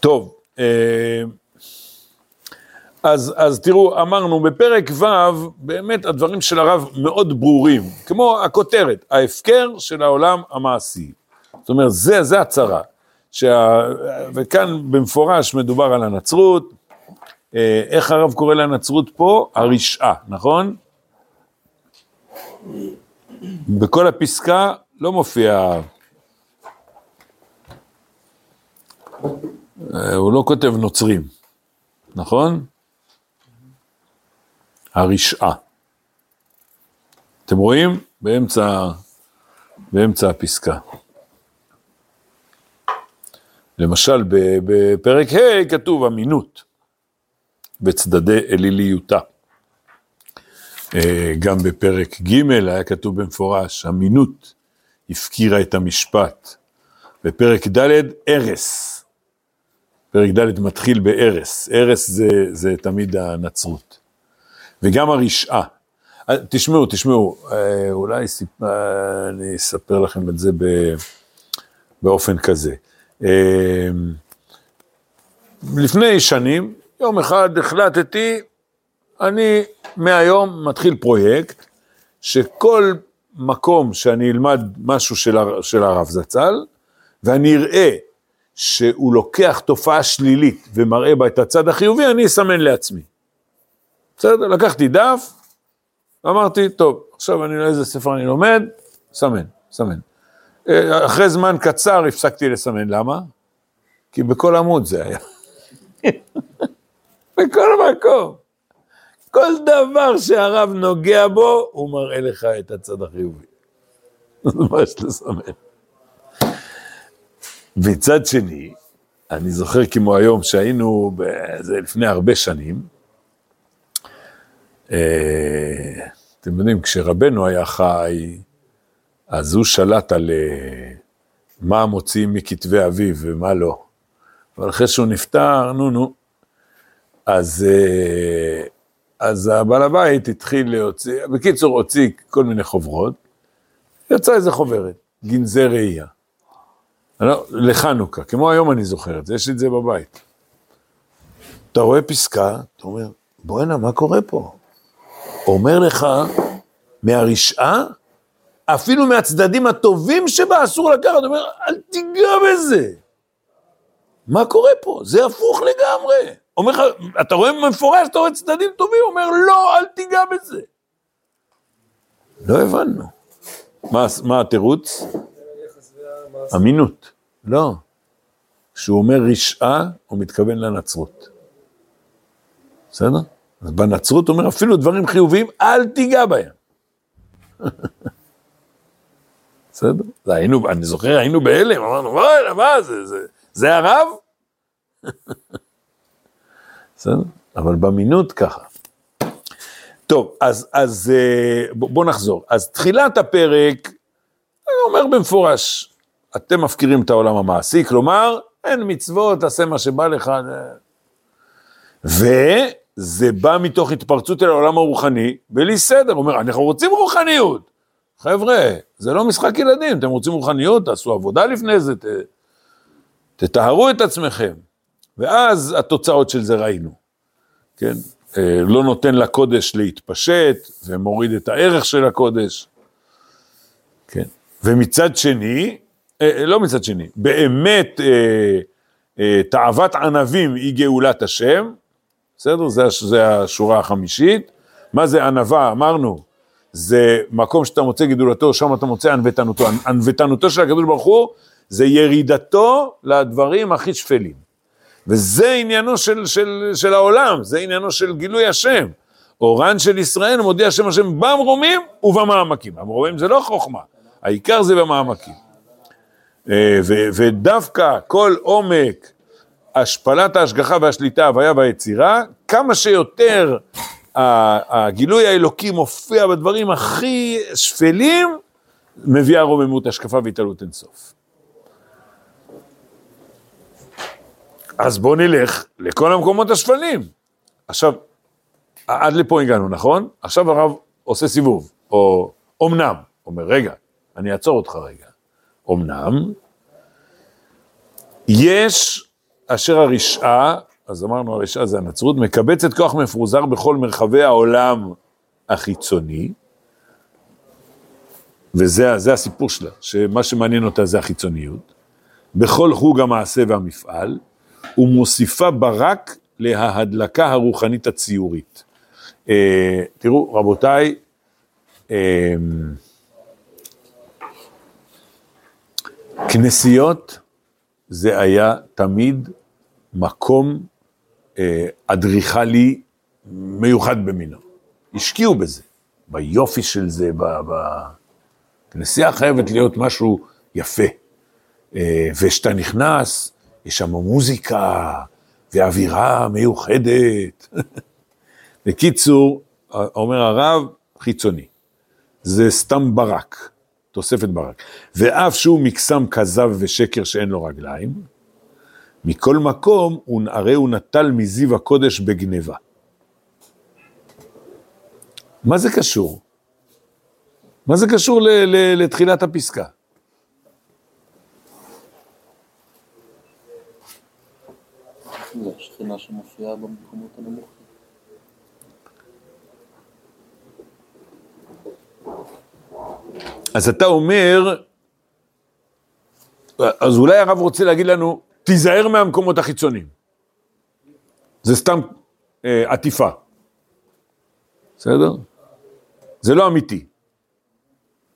טוב, אה, אז, אז תראו, אמרנו בפרק ו', באמת הדברים של הרב מאוד ברורים, כמו הכותרת, ההפקר של העולם המעשי. זאת אומרת, זה, זה הצרה. שה... וכאן במפורש מדובר על הנצרות, אה, איך הרב קורא לנצרות פה? הרשעה, נכון? בכל הפסקה לא מופיע, הוא לא כותב נוצרים, נכון? הרשעה. אתם רואים? באמצע, באמצע הפסקה. למשל, בפרק ה' כתוב אמינות, בצדדי אליליותה. אה, גם בפרק ג' היה כתוב במפורש, אמינות הפקירה את המשפט. בפרק ד', ארס. פרק ד' מתחיל בארס, ארס זה, זה תמיד הנצרות. וגם הרשעה. אה, תשמעו, תשמעו, אה, אולי סיפ... אני אספר לכם את זה באופן כזה. לפני שנים, יום אחד החלטתי, אני מהיום מתחיל פרויקט, שכל מקום שאני אלמד משהו של, של הרב זצ"ל, ואני אראה שהוא לוקח תופעה שלילית ומראה בה את הצד החיובי, אני אסמן לעצמי. בסדר? לקחתי דף, אמרתי, טוב, עכשיו אני איזה ספר אני לומד, סמן, סמן. אה, אחרי זמן קצר הפסקתי לסמן, למה? כי בכל עמוד זה היה. בכל מקום. כל דבר שהרב נוגע בו, הוא מראה לך את הצד החיובי. זה יש לסמן. מצד שני, אני זוכר כמו היום שהיינו, זה לפני הרבה שנים, אה, אתם יודעים, כשרבנו היה חי, אז הוא שלט על אה, מה מוציאים מכתבי אביו ומה לא. אבל אחרי שהוא נפטר, נו נו, אז, אה, אז הבעל הבית התחיל להוציא, בקיצור, הוציא כל מיני חוברות, יצא איזה חוברת, גנזי ראייה. לא, לחנוכה, כמו היום אני זוכר את זה, יש לי את זה בבית. אתה רואה פסקה, אתה אומר, בואנה, מה קורה פה? אומר לך, מהרשעה, אפילו מהצדדים הטובים שבה אסור לקחת, אומר, אל תיגע בזה. מה קורה פה? זה הפוך לגמרי. אומר לך, אתה רואה מפורש, אתה רואה צדדים טובים, אומר, לא, אל תיגע בזה. לא הבנו. מה, מה התירוץ? אמינות. לא. כשהוא אומר רשעה, הוא מתכוון לנצרות. בסדר? אז בנצרות הוא אומר, אפילו דברים חיוביים, אל תיגע בהם. בסדר? זה היינו, אני זוכר, היינו בהלם, אמרנו, וואי, מה זה, זה, זה הרב? בסדר? אבל במינות ככה. טוב, אז, אז אה, בוא נחזור. אז תחילת הפרק, אני אומר במפורש, אתם מפקירים את העולם המעשי, כלומר, אין מצוות, תעשה מה שבא לך. וזה בא מתוך התפרצות אל העולם הרוחני, בלי סדר, הוא אומר, אנחנו רוצים רוחניות. חבר'ה, זה לא משחק ילדים, אתם רוצים רוחניות, תעשו עבודה לפני זה, ת, תטהרו את עצמכם. ואז התוצאות של זה ראינו, כן? אה, לא נותן לקודש להתפשט ומוריד את הערך של הקודש, כן? ומצד שני, לא מצד שני, באמת אה, תאוות ענבים היא גאולת השם, בסדר? זה, זה השורה החמישית. מה זה ענווה? אמרנו, זה מקום שאתה מוצא גידולתו, שם אתה מוצא ענוותנותו. ענוותנותו של הקדוש ברוך הוא זה ירידתו לדברים הכי שפלים. וזה עניינו של, של, של העולם, זה עניינו של גילוי השם. אורן של ישראל מודיע השם השם במרומים ובמעמקים. המרומים זה לא חוכמה, העיקר זה במעמקים. אה, ו, ודווקא כל עומק השפלת ההשגחה והשליטה, הוויה והיצירה, כמה שיותר הגילוי האלוקי מופיע בדברים הכי שפלים, מביאה רוממות השקפה והתעלות אינסוף. אז בואו נלך לכל המקומות השפלים. עכשיו, עד לפה הגענו, נכון? עכשיו הרב עושה סיבוב, או אמנם, אומר, רגע, אני אעצור אותך רגע. אמנם, יש, אשר הרשעה, אז אמרנו הרשעה זה הנצרות, מקבצת כוח מפוזר בכל מרחבי העולם החיצוני, וזה זה הסיפור שלה, שמה שמעניין אותה זה החיצוניות, בכל חוג המעשה והמפעל, ומוסיפה ברק להדלקה הרוחנית הציורית. אה, תראו, רבותיי, אה, כנסיות זה היה תמיד מקום אה, אדריכלי מיוחד במינו. השקיעו בזה, ביופי של זה, בכנסייה חייבת להיות משהו יפה. אה, וכשאתה נכנס, יש שם מוזיקה ואווירה מיוחדת. בקיצור, אומר הרב, חיצוני. זה סתם ברק, תוספת ברק. ואף שהוא מקסם כזב ושקר שאין לו רגליים, מכל מקום, הרי הוא נטל מזיו הקודש בגניבה. מה זה קשור? מה זה קשור לתחילת הפסקה? זה השכינה שמופיעה במקומות הנמוכים. אז אתה אומר, אז אולי הרב רוצה להגיד לנו, תיזהר מהמקומות החיצוניים. זה סתם אה, עטיפה. בסדר? זה לא אמיתי.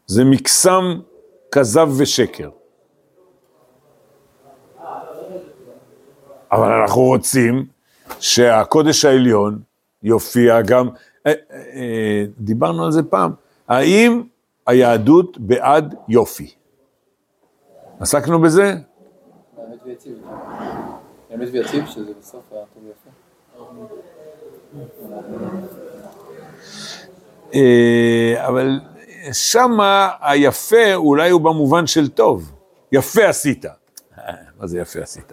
זה מקסם כזב ושקר. אבל אנחנו רוצים שהקודש העליון יופיע גם, אה, אה, דיברנו על זה פעם, האם היהדות בעד יופי? עסקנו בזה? האמת ויציב. האמת ויציב שזה בסוף הטוב יפה. אה, אבל שמה היפה אולי הוא במובן של טוב. יפה עשית. מה זה יפה עשית?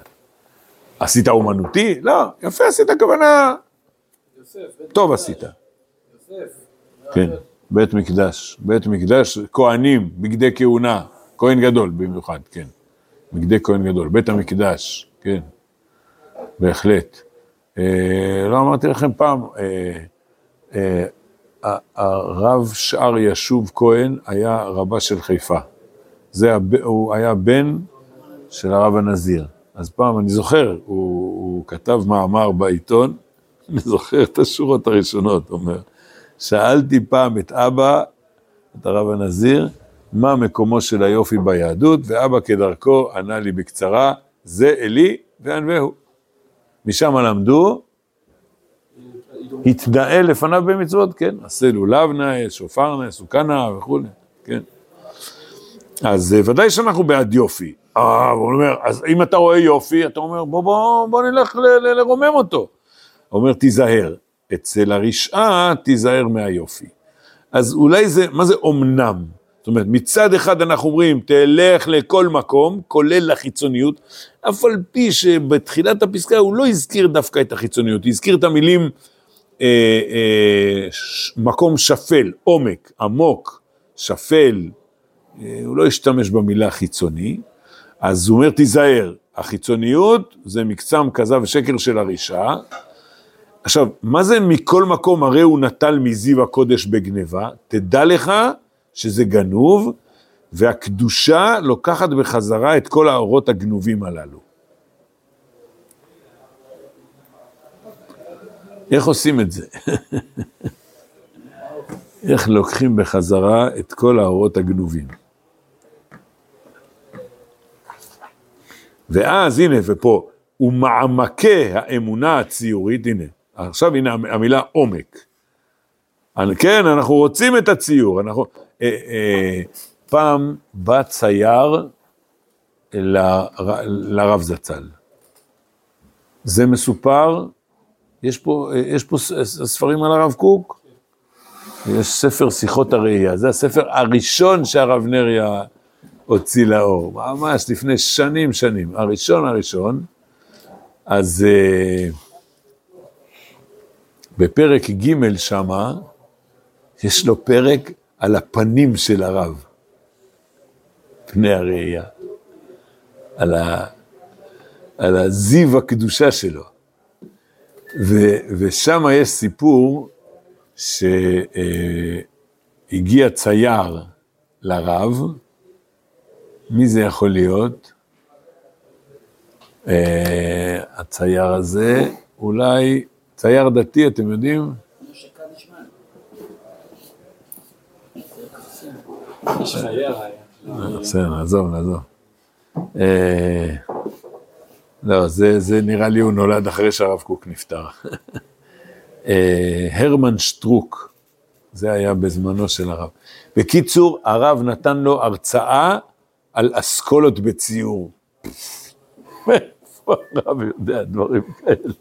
עשית אומנותי? לא, יפה עשית הכוונה, טוב עשית. כן, בית מקדש, בית מקדש, כהנים, בגדי כהונה, כהן גדול במיוחד, כן. בגדי כהן גדול, בית המקדש, כן, בהחלט. אה, לא אמרתי לכם פעם, אה, אה, הרב שאר ישוב כהן היה רבה של חיפה. זה, הוא היה בן של הרב הנזיר. אז פעם, אני זוכר, הוא, הוא כתב מאמר בעיתון, אני זוכר את השורות הראשונות, אומר, שאלתי פעם את אבא, את הרב הנזיר, מה מקומו של היופי ביהדות, ואבא כדרכו ענה לי בקצרה, זה אלי וענווהו. משם למדו, התנאה לפניו במצוות, כן, עשה לולב נאה, שופר נאה, סוכה נאה וכולי, כן. אז אה, ודאי שאנחנו בעד יופי. אה, הוא אומר, אז אם אתה רואה יופי, אתה אומר, בוא, בוא, בוא נלך לרומם אותו. הוא אומר, תיזהר. אצל הרשעה, תיזהר מהיופי. אז אולי זה, מה זה אומנם? זאת אומרת, מצד אחד אנחנו אומרים, תלך לכל מקום, כולל לחיצוניות, אף על פי שבתחילת הפסקה הוא לא הזכיר דווקא את החיצוניות, הוא הזכיר את המילים אה, אה, ש, מקום שפל, עומק, עמוק, שפל, אה, הוא לא השתמש במילה חיצוני, אז הוא אומר, תיזהר, החיצוניות זה מקצם כזב ושקר של הרשעה. עכשיו, מה זה מכל מקום הרי הוא נטל מזיו הקודש בגניבה? תדע לך שזה גנוב, והקדושה לוקחת בחזרה את כל האורות הגנובים הללו. איך עושים את זה? איך לוקחים בחזרה את כל האורות הגנובים? ואז הנה, ופה, ומעמקי האמונה הציורית, הנה, עכשיו הנה המילה עומק. כן, אנחנו רוצים את הציור, אנחנו... אה, אה, פעם בא צייר ל, לרב זצ"ל. זה מסופר, יש פה, יש פה ספרים על הרב קוק, יש ספר שיחות הראייה, זה הספר הראשון שהרב נריה הוציא לאור, ממש לפני שנים שנים, הראשון הראשון, אז uh, בפרק ג' שמה, יש לו פרק על הפנים של הרב, פני הראייה, על ה... על הזיו הקדושה שלו. ו, ושם יש סיפור שהגיע צייר לרב, מי זה יכול להיות? אה, הצייר הזה, אולי צייר דתי, אתם יודעים? בסדר, נעזוב, נעזוב. אה, לא, זה, זה נראה לי הוא נולד אחרי שהרב קוק נפטר. אה, הרמן שטרוק, זה היה בזמנו של הרב. בקיצור, הרב נתן לו הרצאה על אסכולות בציור. מאיפה הרב יודע דברים כאלה?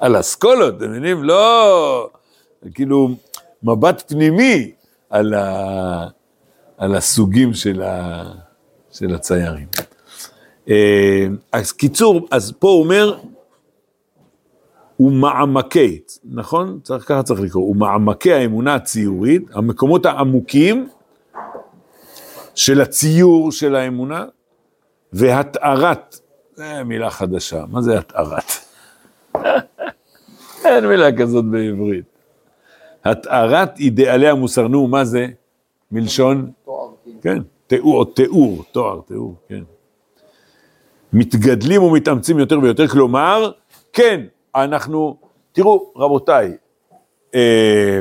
על אסכולות, אתם מבינים? לא, כאילו, מבט פנימי על, ה, על הסוגים של, ה, של הציירים. אה, אז קיצור, אז פה הוא אומר, הוא מעמקי, נכון? צריך, ככה צריך לקרוא, הוא מעמקי האמונה הציורית, המקומות העמוקים של הציור של האמונה, והתארת, זה מילה חדשה, מה זה התארת? אין מילה כזאת בעברית. התארת אידיאלי המוסר, נו, מה זה? מלשון? תואר, כאילו. כן, תיאור, תיאור, תואר, תיאור, כן. מתגדלים ומתאמצים יותר ויותר, כלומר, כן, אנחנו, תראו, רבותיי, אה,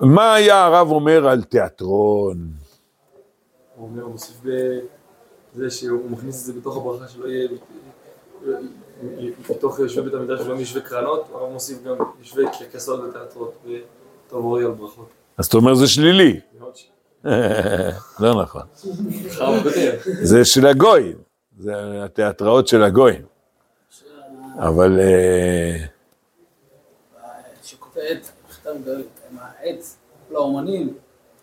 מה היה הרב אומר על תיאטרון? הוא אומר, הוא מוסיף בזה שהוא מכניס את זה בתוך הברכה שלא יהיה, בתוך יושבי בית המדרש שלא יושבי קרנות, הרב מוסיף גם יושבי כסות ותיאטרות, ותבורי על ברכות. אז אתה אומר זה שלילי. לא נכון. זה של הגויים, זה התיאטראות של הגויים. אבל אה, עץ, העץ לאומנים,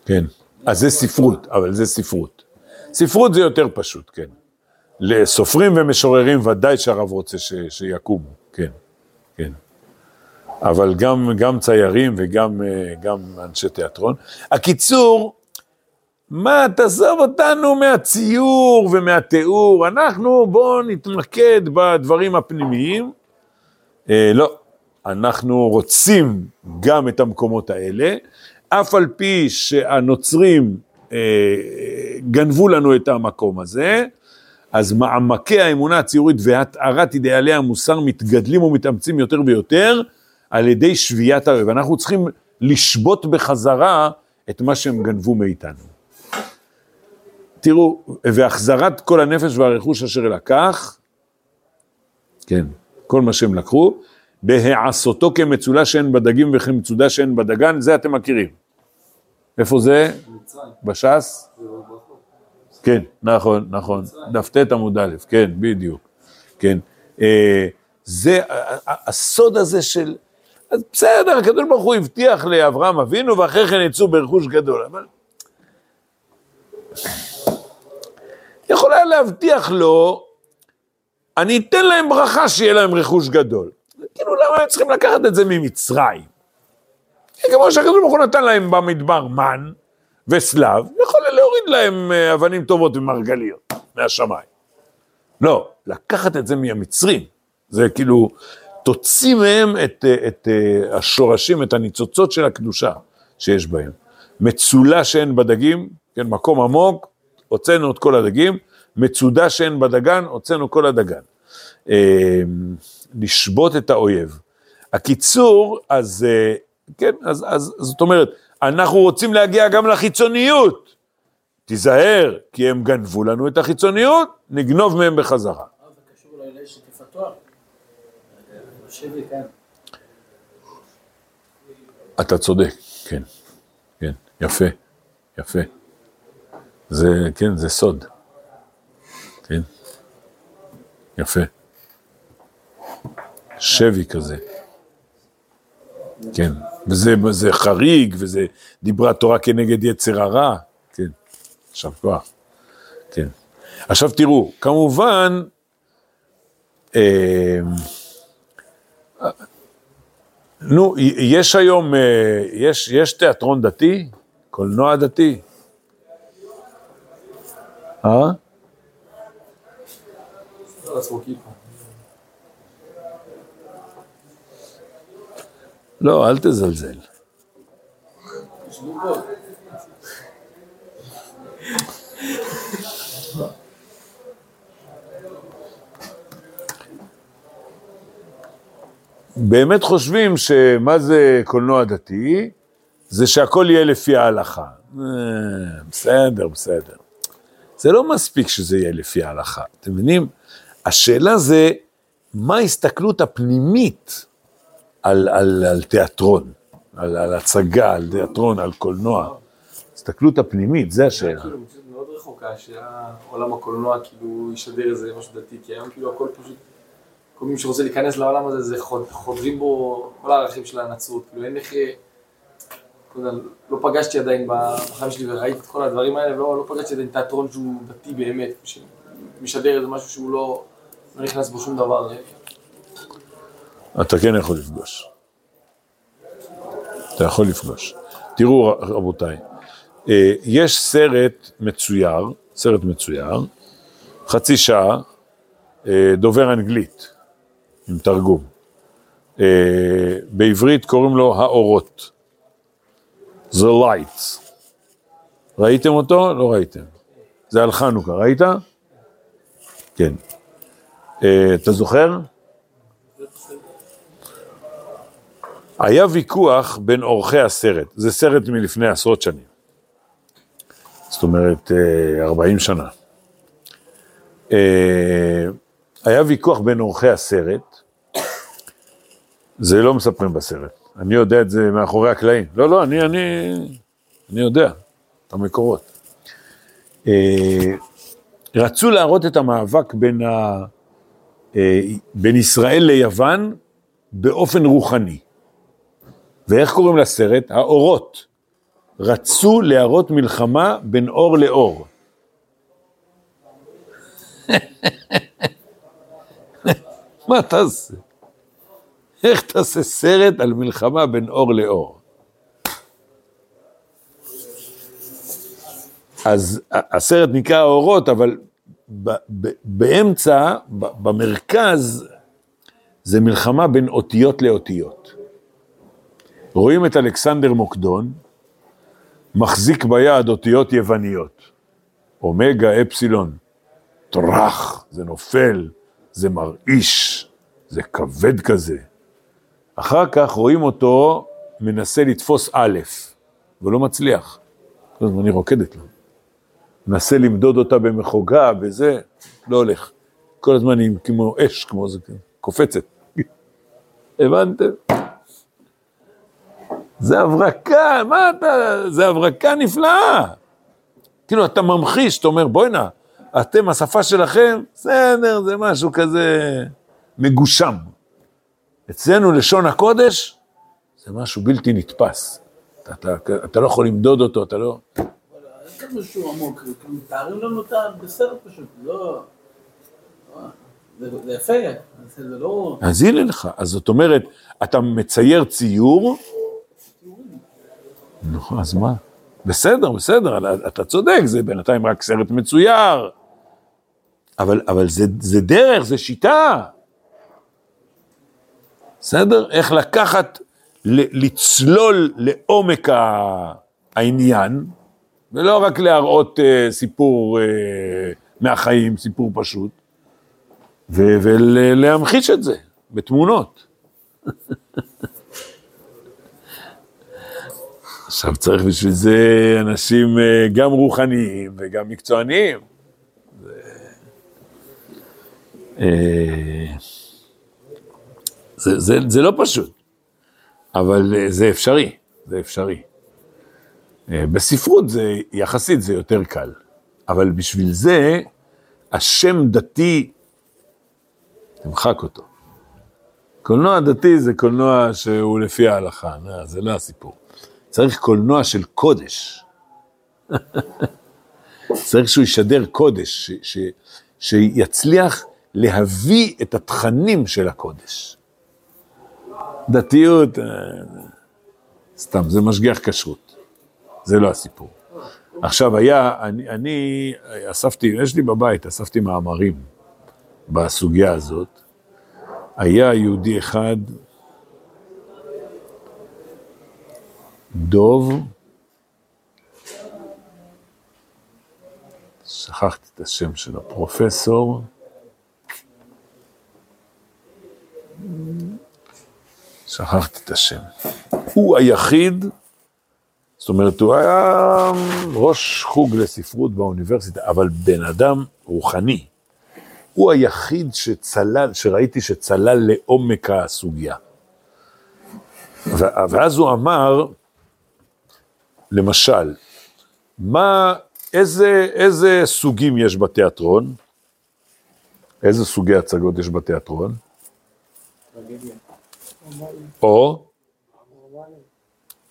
כן, אז זה ספרות, אבל זה ספרות. ספרות זה יותר פשוט, כן. לסופרים ומשוררים ודאי שהרב רוצה ש, שיקומו, כן, כן. אבל גם, גם ציירים וגם אה, גם אנשי תיאטרון. הקיצור, מה, תעזוב אותנו מהציור ומהתיאור, אנחנו בואו נתמקד בדברים הפנימיים. אה, לא, אנחנו רוצים גם את המקומות האלה, אף על פי שהנוצרים אה, גנבו לנו את המקום הזה, אז מעמקי האמונה הציורית והתארת אידיאלי המוסר מתגדלים ומתאמצים יותר ויותר על ידי שביית האויב. אנחנו צריכים לשבות בחזרה את מה שהם גנבו מאיתנו. תראו, והחזרת כל הנפש והרכוש אשר לקח, כן, כל מה שהם לקחו, בהעשותו כמצולה שאין בדגים וכמצודה שאין בדגן, זה אתם מכירים. איפה זה? בש"ס? כן, נכון, נכון, דף ט עמוד א', כן, בדיוק, כן. אה, זה, הסוד הזה של, אז בסדר, הקדוש ברוך הוא הבטיח לאברהם אבינו, ואחרי כן יצאו ברכוש גדול, אבל... יכול היה להבטיח לו, אני אתן להם ברכה שיהיה להם רכוש גדול. כאילו, למה הם צריכים לקחת את זה ממצרים? כמו שהקדוש ברוך הוא נתן להם במדבר מן וסלב, יכול להם אה, אבנים טובות ומרגליות מהשמיים. לא, לקחת את זה מהמצרים, זה כאילו, תוציא מהם את, אה, את אה, השורשים, את הניצוצות של הקדושה שיש בהם. מצולה שאין בדגים, כן, מקום עמוק, הוצאנו את כל הדגים, מצודה שאין בדגן, הוצאנו כל הדגן. אה, לשבות את האויב. הקיצור, אז, אה, כן, אז, אז זאת אומרת, אנחנו רוצים להגיע גם לחיצוניות. תיזהר, כי הם גנבו לנו את החיצוניות, נגנוב מהם בחזרה. לי כאן. אתה צודק, כן, כן, יפה, יפה. זה, כן, זה סוד. כן, יפה. שבי כזה. כן, וזה זה חריג, וזה דיברה תורה כנגד יצר הרע. יישר כוח. כן. עכשיו תראו, כמובן, אה, נו, יש היום, אה, יש, יש תיאטרון דתי? קולנוע דתי? אה? לא, אל תזלזל. באמת חושבים שמה זה קולנוע דתי? זה שהכל יהיה לפי ההלכה. אה, בסדר, בסדר. זה לא מספיק שזה יהיה לפי ההלכה, אתם מבינים? השאלה זה, מה ההסתכלות הפנימית על, על, על תיאטרון, על, על הצגה, על תיאטרון, על קולנוע? ההסתכלות הפנימית, זה השאלה. רחוקה שהעולם הקולנוע כאילו ישדר איזה משהו דתי, כי היום כאילו הכל פשוט, כל מי שרוצה להיכנס לעולם הזה, זה חוד- חודרים בו כל הערכים של הנצרות, כאילו אין איך, לא פגשתי עדיין בחיים שלי וראיתי את כל הדברים האלה, ולא לא פגשתי עדיין תיאטרון שהוא דתי באמת, שמשדר איזה משהו שהוא לא, לא נכנס בו שום דבר. אתה כן יכול לפגוש. אתה יכול לפגוש. תראו, רבותיי, יש סרט מצויר, סרט מצויר, חצי שעה, אה, דובר אנגלית, עם תרגום. אה, בעברית קוראים לו האורות. The Lights. ראיתם אותו? לא ראיתם. זה על חנוכה, ראית? כן. אה, אתה זוכר? היה ויכוח בין עורכי הסרט, זה סרט מלפני עשרות שנים, זאת אומרת אה, 40 שנה. אה, היה ויכוח בין עורכי הסרט, זה לא מספרים בסרט, אני יודע את זה מאחורי הקלעים. לא, לא, אני, אני, אני יודע את המקורות. אה, רצו להראות את המאבק בין, ה, אה, בין ישראל ליוון באופן רוחני. ואיך קוראים לסרט? האורות. רצו להראות מלחמה בין אור לאור. מה תעשה? איך תעשה סרט על מלחמה בין אור לאור? אז הסרט נקרא האורות, אבל ב- ב- באמצע, ב- במרכז, זה מלחמה בין אותיות לאותיות. רואים את אלכסנדר מוקדון, מחזיק ביד אותיות יווניות, אומגה, אפסילון, טראח, זה נופל, זה מרעיש, זה כבד כזה. אחר כך רואים אותו מנסה לתפוס א', ולא מצליח. כל הזמן היא רוקדת לו. מנסה למדוד אותה במחוגה, בזה, לא הולך. כל הזמן היא כמו אש, כמו זה, קופצת. הבנתם? זה הברקה, מה אתה, זה הברקה נפלאה. כאילו, אתה ממחיש, אתה אומר, בוא'נה, אתם, השפה שלכם, בסדר, זה משהו כזה מגושם. אצלנו לשון הקודש, זה משהו בלתי נתפס. אתה, אתה, אתה לא יכול למדוד אותו, אתה לא... אין משהו עמוק, כאילו מתארים לנו אותה בסרט פשוט, לא... לא, זה יפה, זה לא... אז הנה לך, אז זאת אומרת, אתה מצייר ציור, נו, אז מה? בסדר, בסדר, אתה צודק, זה בינתיים רק סרט מצויר, אבל, אבל זה, זה דרך, זה שיטה. בסדר? איך לקחת, לצלול לעומק העניין, ולא רק להראות אה, סיפור אה, מהחיים, סיפור פשוט, ולהמחיש את זה בתמונות. עכשיו צריך בשביל זה אנשים אה, גם רוחניים וגם מקצועניים. זה- אה, זה, זה, זה לא פשוט, אבל אה, זה אפשרי, זה אפשרי. בספרות זה, יחסית זה יותר קל, אבל בשביל זה השם דתי, תמחק אותו. קולנוע דתי זה קולנוע שהוא לפי ההלכה, זה לא הסיפור. צריך קולנוע של קודש. צריך שהוא ישדר קודש, ש, ש, שיצליח להביא את התכנים של הקודש. דתיות, אה, סתם, זה משגיח כשרות. זה לא הסיפור. עכשיו היה, אני, אני אספתי, יש לי בבית, אספתי מאמרים בסוגיה הזאת. היה יהודי אחד, דוב, שכחתי את השם של הפרופסור, שכחתי את השם. הוא היחיד, זאת אומרת, הוא היה ראש חוג לספרות באוניברסיטה, אבל בן אדם רוחני. הוא היחיד שצלל, שראיתי שצלל לעומק הסוגיה. ואז הוא אמר, למשל, מה, איזה, איזה סוגים יש בתיאטרון? איזה סוגי הצגות יש בתיאטרון? או,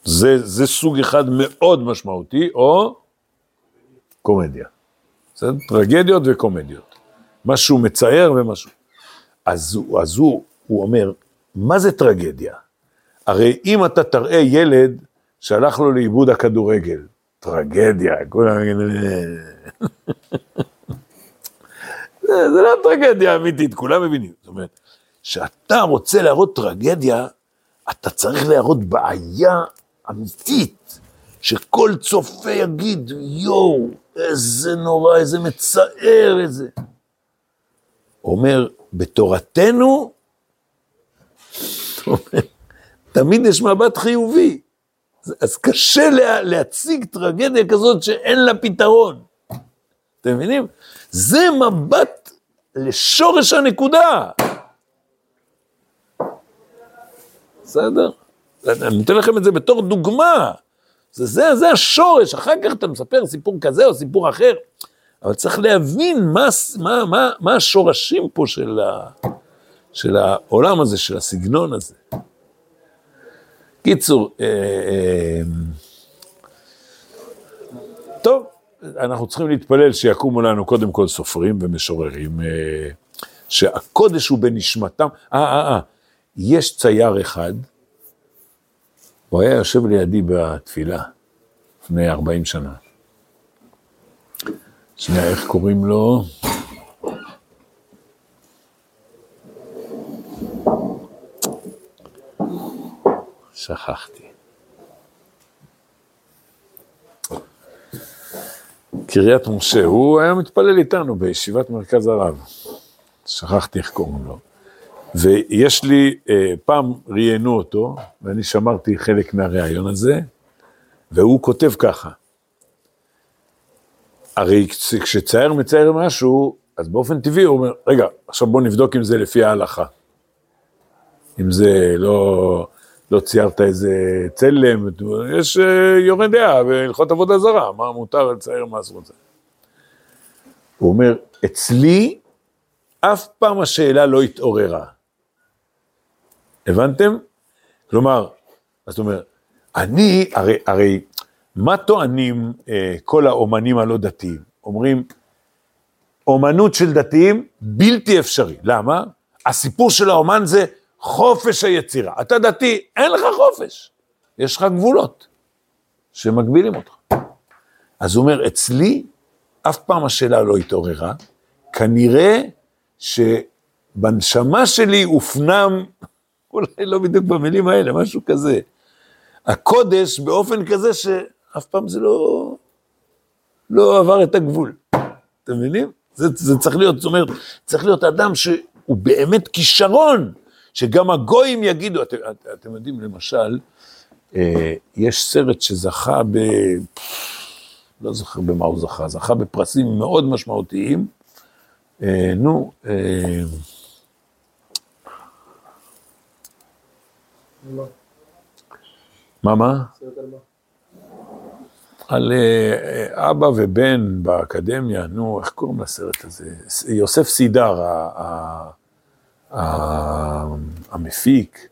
זה, זה סוג אחד מאוד משמעותי, או קומדיה. בסדר? טרגדיות וקומדיות. משהו מצער ומשהו. אז, אז הוא, הוא אומר, מה זה טרגדיה? הרי אם אתה תראה ילד שהלך לו לאיבוד הכדורגל, טרגדיה, כולם... זה, זה לא טרגדיה אמיתית, כולם מבינים. זאת אומרת, כשאתה רוצה להראות טרגדיה, אתה צריך להראות בעיה אמיתית, שכל צופה יגיד, יואו, איזה נורא, איזה מצער, איזה... אומר, בתורתנו, תמיד יש מבט חיובי. אז- קשה לה, להציג טרגדיה כזאת שאין לה פתרון. אתם מבינים? זה מבט לשורש הנקודה. בסדר? אני נותן לכם את זה בתור דוגמה. זה, זה, זה השורש, אחר כך אתה מספר סיפור כזה או סיפור אחר, אבל צריך להבין מה, מה, מה, מה השורשים פה של, ה, של העולם הזה, של הסגנון הזה. קיצור, אה, אה, טוב, אנחנו צריכים להתפלל שיקומו לנו קודם כל סופרים ומשוררים, אה, שהקודש הוא בנשמתם. אה, אה, אה, יש צייר אחד, הוא היה יושב לידי בתפילה לפני 40 שנה. שנייה, איך קוראים לו? שכחתי. קריית משה, הוא היה מתפלל איתנו בישיבת מרכז הרב. שכחתי איך קוראים לו. ויש לי, אה, פעם ראיינו אותו, ואני שמרתי חלק מהראיון הזה, והוא כותב ככה. הרי כש- כשצייר מצייר משהו, אז באופן טבעי הוא אומר, רגע, עכשיו בוא נבדוק אם זה לפי ההלכה. אם זה לא, לא ציירת איזה צלם, יש אה, יורה דעה בהלכות עבודה זרה, מה מותר לצייר, מה אסור לצייר. הוא אומר, אצלי אף פעם השאלה לא התעוררה. הבנתם? כלומר, זאת אומרת, אני, הרי, הרי, מה טוענים אה, כל האומנים הלא דתיים? אומרים, אומנות של דתיים בלתי אפשרי. למה? הסיפור של האומן זה חופש היצירה. אתה דתי, אין לך חופש. יש לך גבולות שמגבילים אותך. אז הוא אומר, אצלי אף פעם השאלה לא התעוררה, כנראה שבנשמה שלי הופנם, אולי לא בדיוק במילים האלה, משהו כזה. הקודש באופן כזה שאף פעם זה לא, לא עבר את הגבול. אתם מבינים? זה, זה צריך להיות, זאת אומרת, צריך להיות אדם שהוא באמת כישרון, שגם הגויים יגידו, אתם, את- אתם יודעים, למשל, אה, יש סרט שזכה ב... לא זוכר במה הוא זכה, זכה בפרסים מאוד משמעותיים. אה, נו, אה, מה? מה, על? על אה, אבא ובן באקדמיה, נו, איך קוראים לסרט הזה? יוסף סידר, המפיק.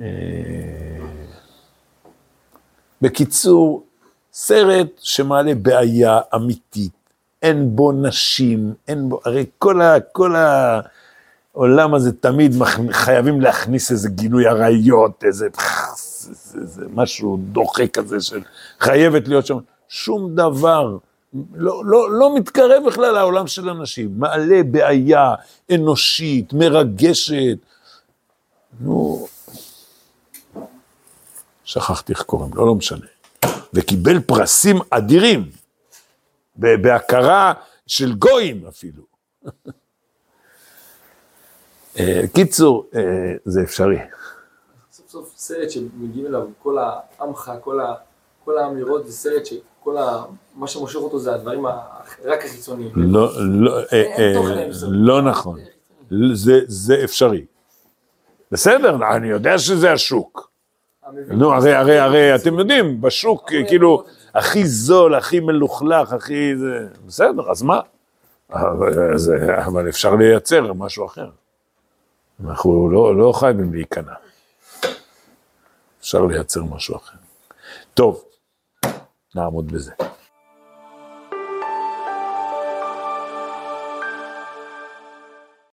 אה, בקיצור, סרט שמעלה בעיה אמיתית, אין בו נשים, אין בו, הרי כל, ה, כל העולם הזה תמיד מכ- חייבים להכניס איזה גילוי עריות, איזה, זה, זה, זה משהו דוחה כזה של חייבת להיות שם, שום דבר לא, לא, לא מתקרב בכלל לעולם של אנשים, מעלה בעיה אנושית, מרגשת. נו, שכחתי איך קוראים לו, לא משנה. וקיבל פרסים אדירים, בהכרה של גויים אפילו. אה, קיצור, אה, זה אפשרי. סוף סוף סרט שמגיעים אליו כל העמך, כל, ה, כל האמירות, זה סרט שכל ה... מה שמושך אותו זה הדברים ה, רק החיצוניים. לא, לא, אה, אה. לא נכון. זה, זה אפשרי. בסדר, אני יודע שזה השוק. נו, הרי, הרי, הרי, אתם יודעים, בשוק, כאילו, הכי זול, הכי מלוכלך, הכי... זה... בסדר, אז מה? אבל, אבל אפשר לייצר משהו אחר. אנחנו לא, לא חייבים להיכנע. אפשר לייצר משהו אחר. טוב, נעמוד בזה.